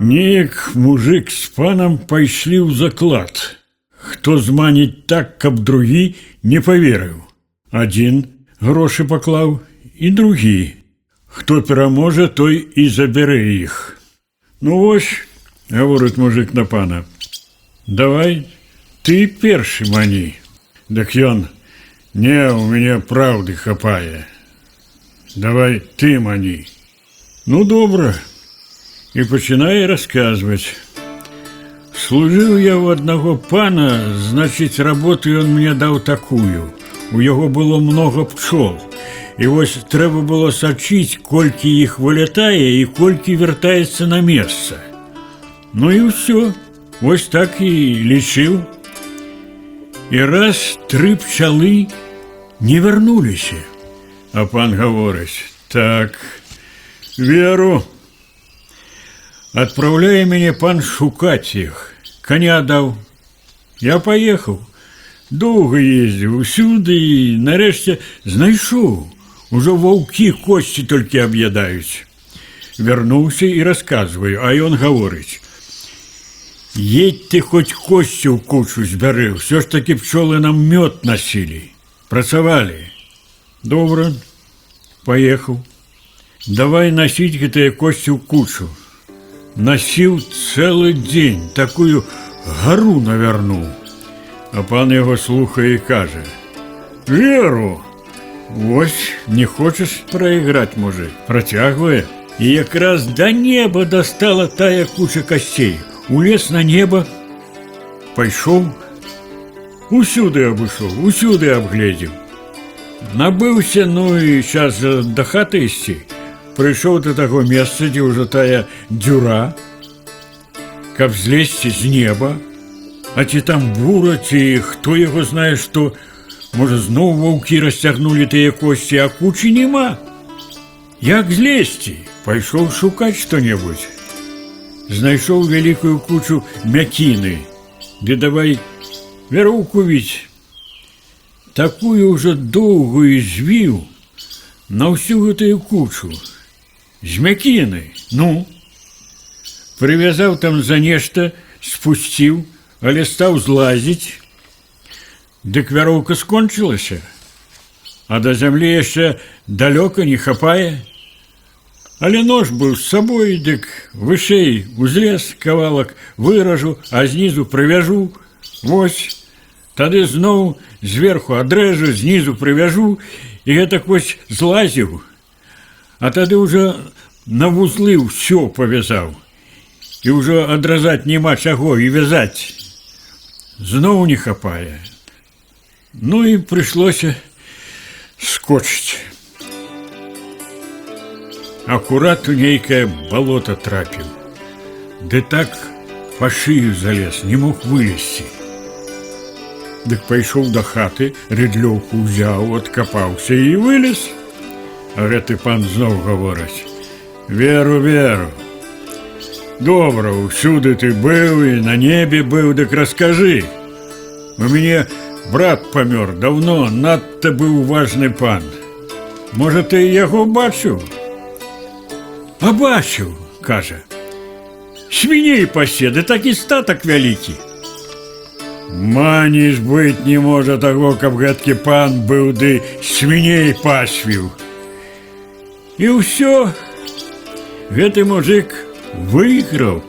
Неяк мужик з панам пайшлі ў заклад. Хто зманіць так, каб другі не паверыў. Адзін грошы паклаў і другі. Хто пераможа, той і забярэ іх. Ну вось, гаворыць мужик на пана. Давай ты першы мані. Дык ён, не, у мяне праўды хапае. Давай ты мані. Ну добра. І пачынае расказваць. Служыў я ў аднаго пана, значыць, работу ён мне даў такую. У яго было много пчол. І вось трэба было сачыць, колькі іх вылятае і колькі вяртаецца на месца. Ну і ўсё. Вось так і лічыў. І раз тры пчалы не вярнуліся. А пан гаворыць: « Так, веру, Адпраўляе мяне пан шукаць іх. Каня даў. Я паехаў. Доўга ездзіў усюды і нарэшце знайшоў. Ужо ваўкі косці толькі аб'ядаюць. Вярнуўся і расказваю, а ён гаворыць: « Едь ты хоць косці ў кучу збяры, ўсё ж такі пчолы нам мёд насілі. Працавалі. Добра, паехаў. Давай насіць гэтыя косці ў кучу. Насіў цэлы дзень, такую гару навярнуў. А пан яго слухае і кажа: « Веру, Вось не хочаш прайграць мужик, працягвае. І якраз да неба дастала тая куча касцей. Улез на неба, пайшоў, усюды абышоў, усюды абгледзеў. Набыўся, ну і час жа да хаты ісці. Прыйшоў да таго месца, дзе ўжо тая дзюра, каб злезці з неба, А ці там бура, ці хто яго знае, што, можа, зноў ваўкі расцягнулі тыя косці, а кучы няма. Як злезці, пайшоў шукаць што-небудзь. Знайшоў вялікую кучу мякіны, ды давай вяроўку віць. Такую ўжо доўгую звіў на ўсю гэтую кучу. З мякіны, ну, прывязаў там за нешта, спусціў, але стаў злазіць, дык вяроўка скончылася, а да зямлі яшчэ далёка не хапае. Але нож быў з сабой, дык вышэй узлез кавалак выражу, а знізу прывяжу, Вось, тады зноў зверху адрэжу, знізу прывяжу і гэтак вось злазіў. А тады ўжо на вузлы ўсё павязаў. І ўжо адразаць няма чаго і вязаць зноў не хапае. Ну і прыйшлося скочыць. Акурат у нейкае балота трапіў. Ды так па шыю залез, не мог вылезці. Дык пайшоў да хаты, рыдлёўку ўзяў, адкапаўся і вылез. А гэты пан зноў гаворыць: « Веру, веру, Добра, усюды ты быў і на небе быў, дык раскажы. У мяне брат памёр давно, надта быў важны пан. Можа, ты яго бачыў? А бачыў, кажа. Свіней паседы такі статак вялікі. Маніш быць не можа таго, каб гэткі пан быў ды свіней пасвіў. І ўсё гэты мужик выйграў